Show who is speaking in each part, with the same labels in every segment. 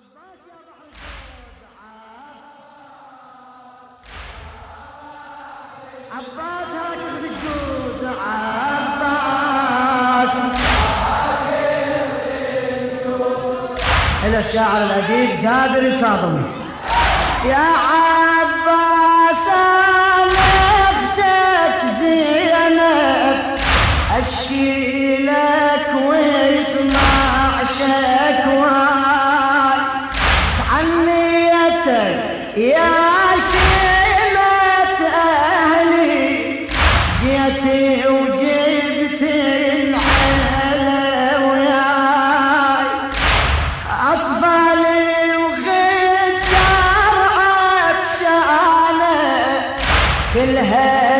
Speaker 1: عباس يا بحر عباس هاجم الجود عباس إلى الشاعر الأديب جابر الكاظمي يا عباس لفتك زينب أشكي لك واسمع شكواك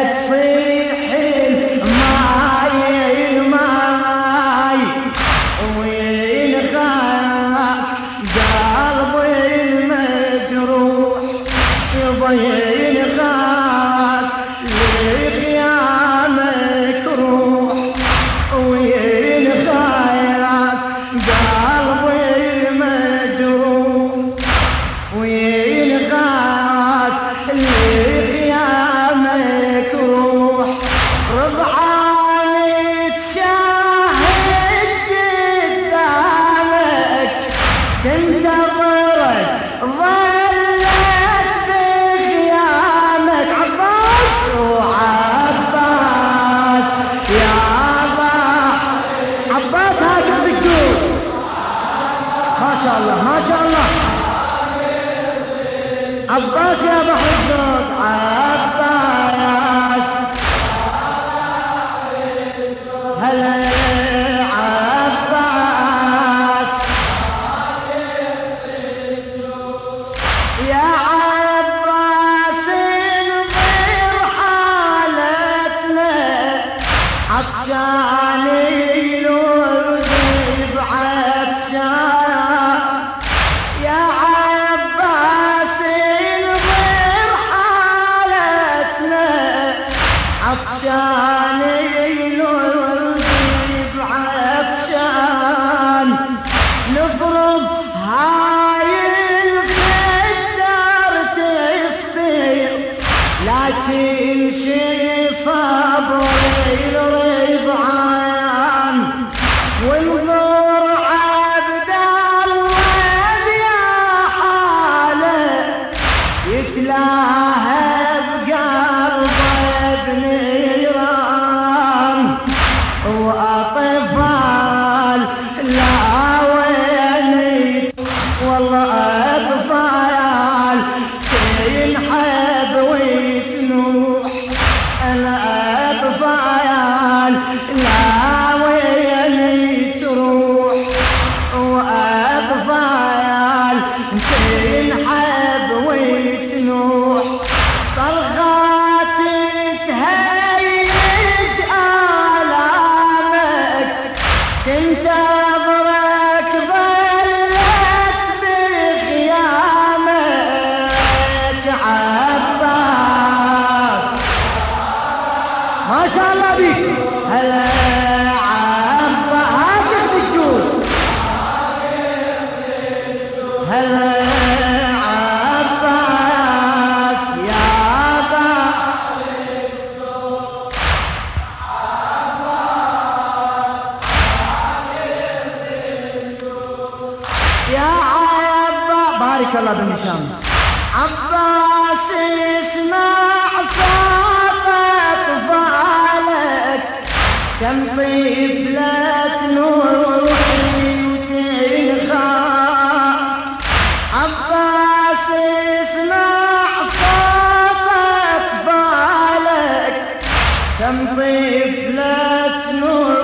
Speaker 1: free ما شاء الله ما شاء الله عباس يا بحر الزرق عباس. بارك الله بهشام عباس اسمع صافة طفالك كم طيف لا تنوي وتنخاف عباس اسمع صافة طفالك كم طيف لا تنوي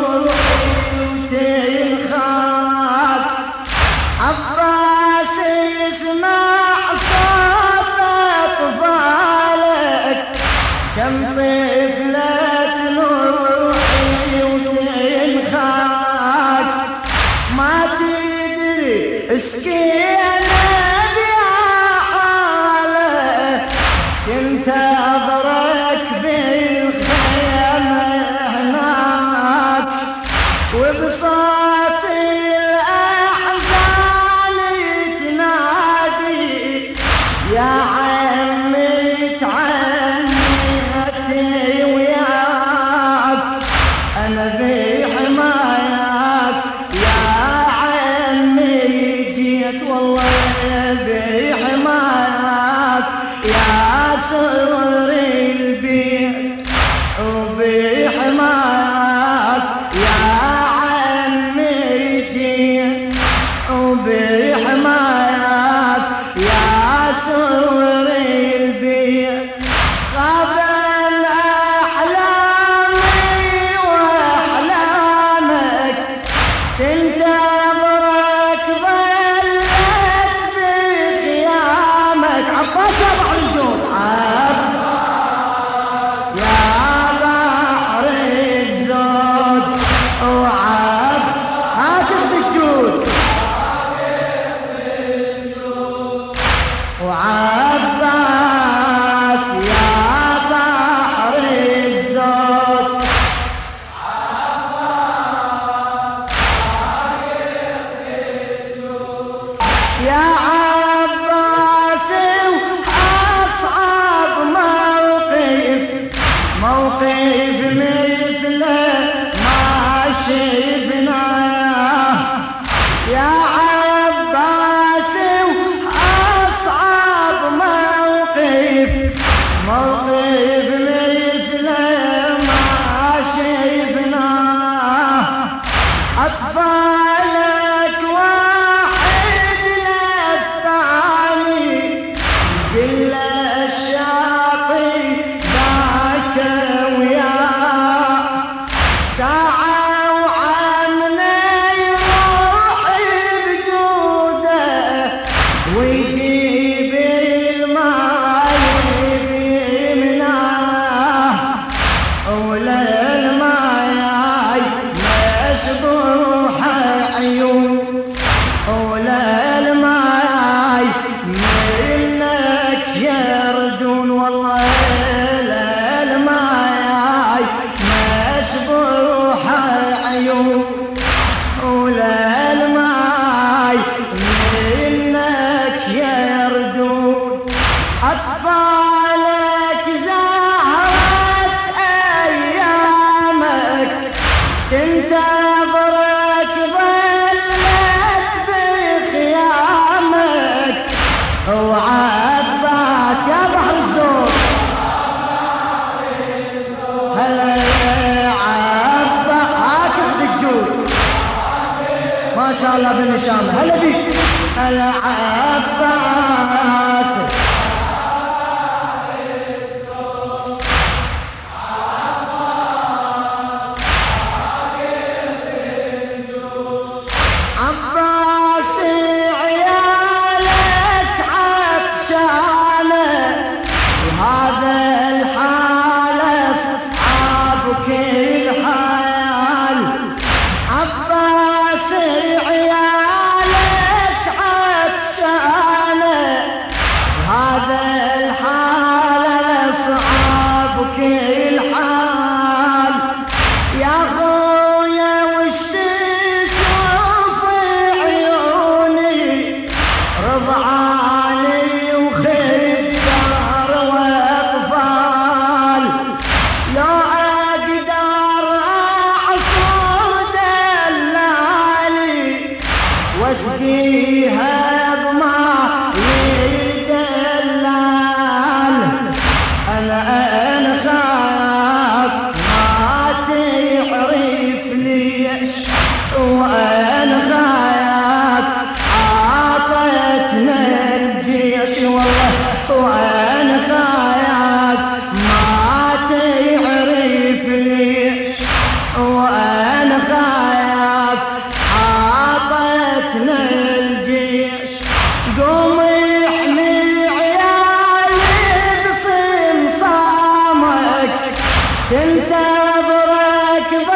Speaker 1: منتظرك بالخيمة هناك. وبصوت الأحزان تنادي. يا عمي تعنيتي وياك. أنا ذي حماياك. يا عمي جيت والله بي موقف مثله ما شفناه أطفالك واحد للثاني كل الشاطئ ذاك وياه ساعة وعمنا يروح بجوده ولا الماي منك يردون أطفالك زهرت أيامك تنتظرك ظلت بخيامك وعباس يا بحر الزور. هلا شاء الله بن هلا بيك. هلا وين خاياك عطيتنا الجيش والله وين خاياك ما تعرف ليش. وين خاياك عطيتنا الجيش قوم احمي عيالي بصمصامك تنتظرك ضل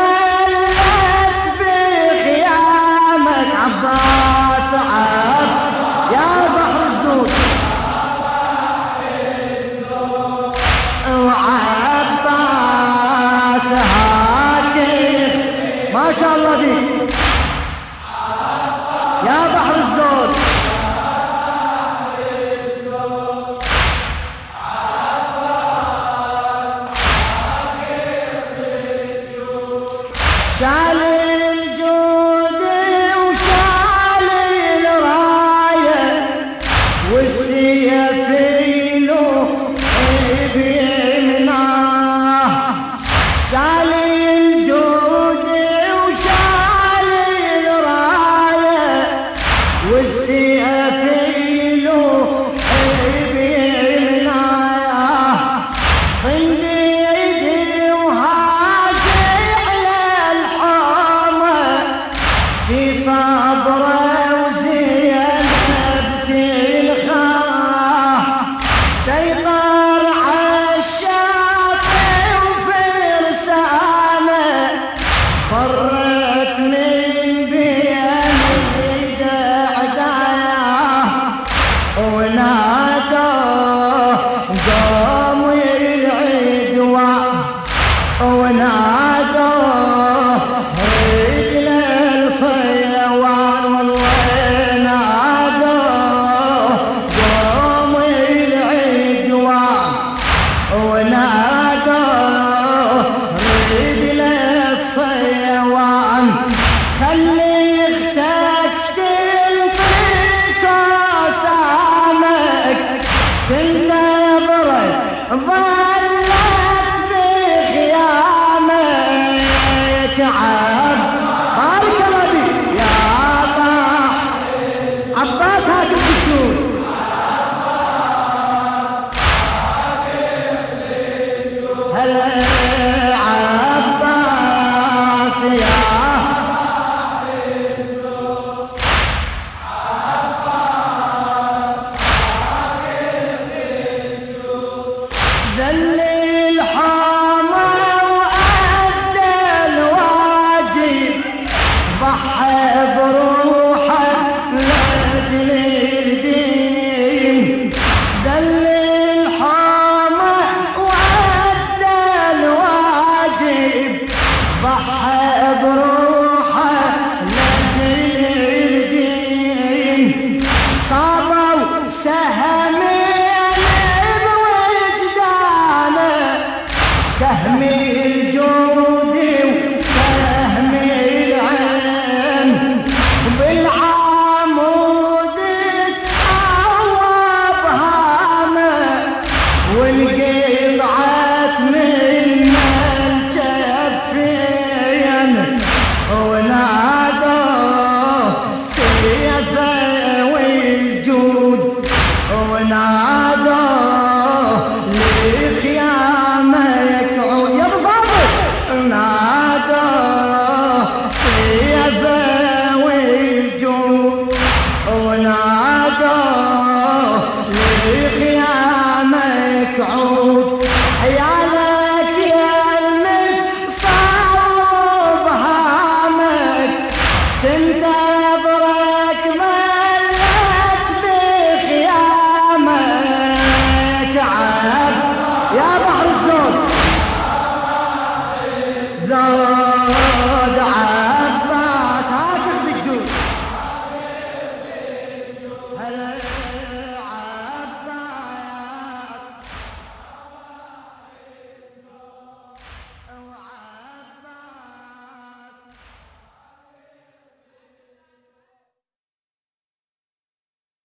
Speaker 1: هلا